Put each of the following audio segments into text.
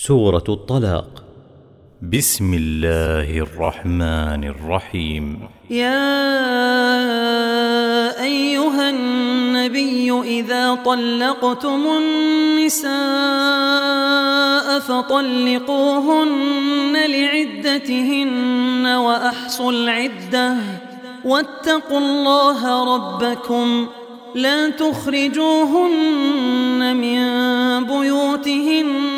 سورة الطلاق. بسم الله الرحمن الرحيم. يا أيها النبي إذا طلقتم النساء فطلقوهن لعدتهن وأحصوا العدة. واتقوا الله ربكم. لا تخرجوهن من بيوتهن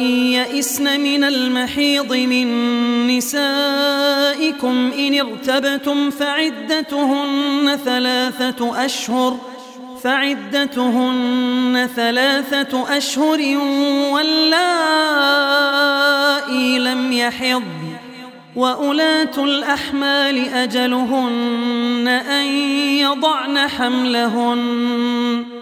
يئسن من المحيض من نسائكم إن ارتبتم فعدتهن ثلاثة أشهر فعدتهن ثلاثة أشهر واللائي لم يحضن وأولاة الأحمال أجلهن أن يضعن حملهن.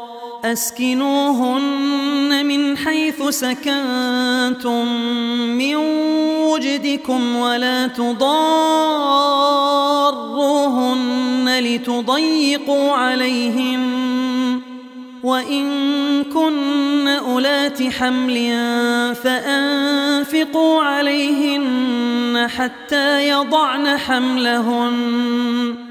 أسكنوهن من حيث سكنتم من وجدكم ولا تضاروهن لتضيقوا عليهم وإن كن أولات حمل فأنفقوا عليهن حتى يضعن حملهن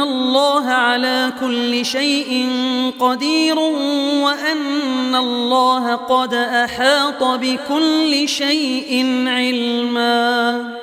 الله على كل شيء قدير وأن الله قد أحاط بكل شيء علمًا.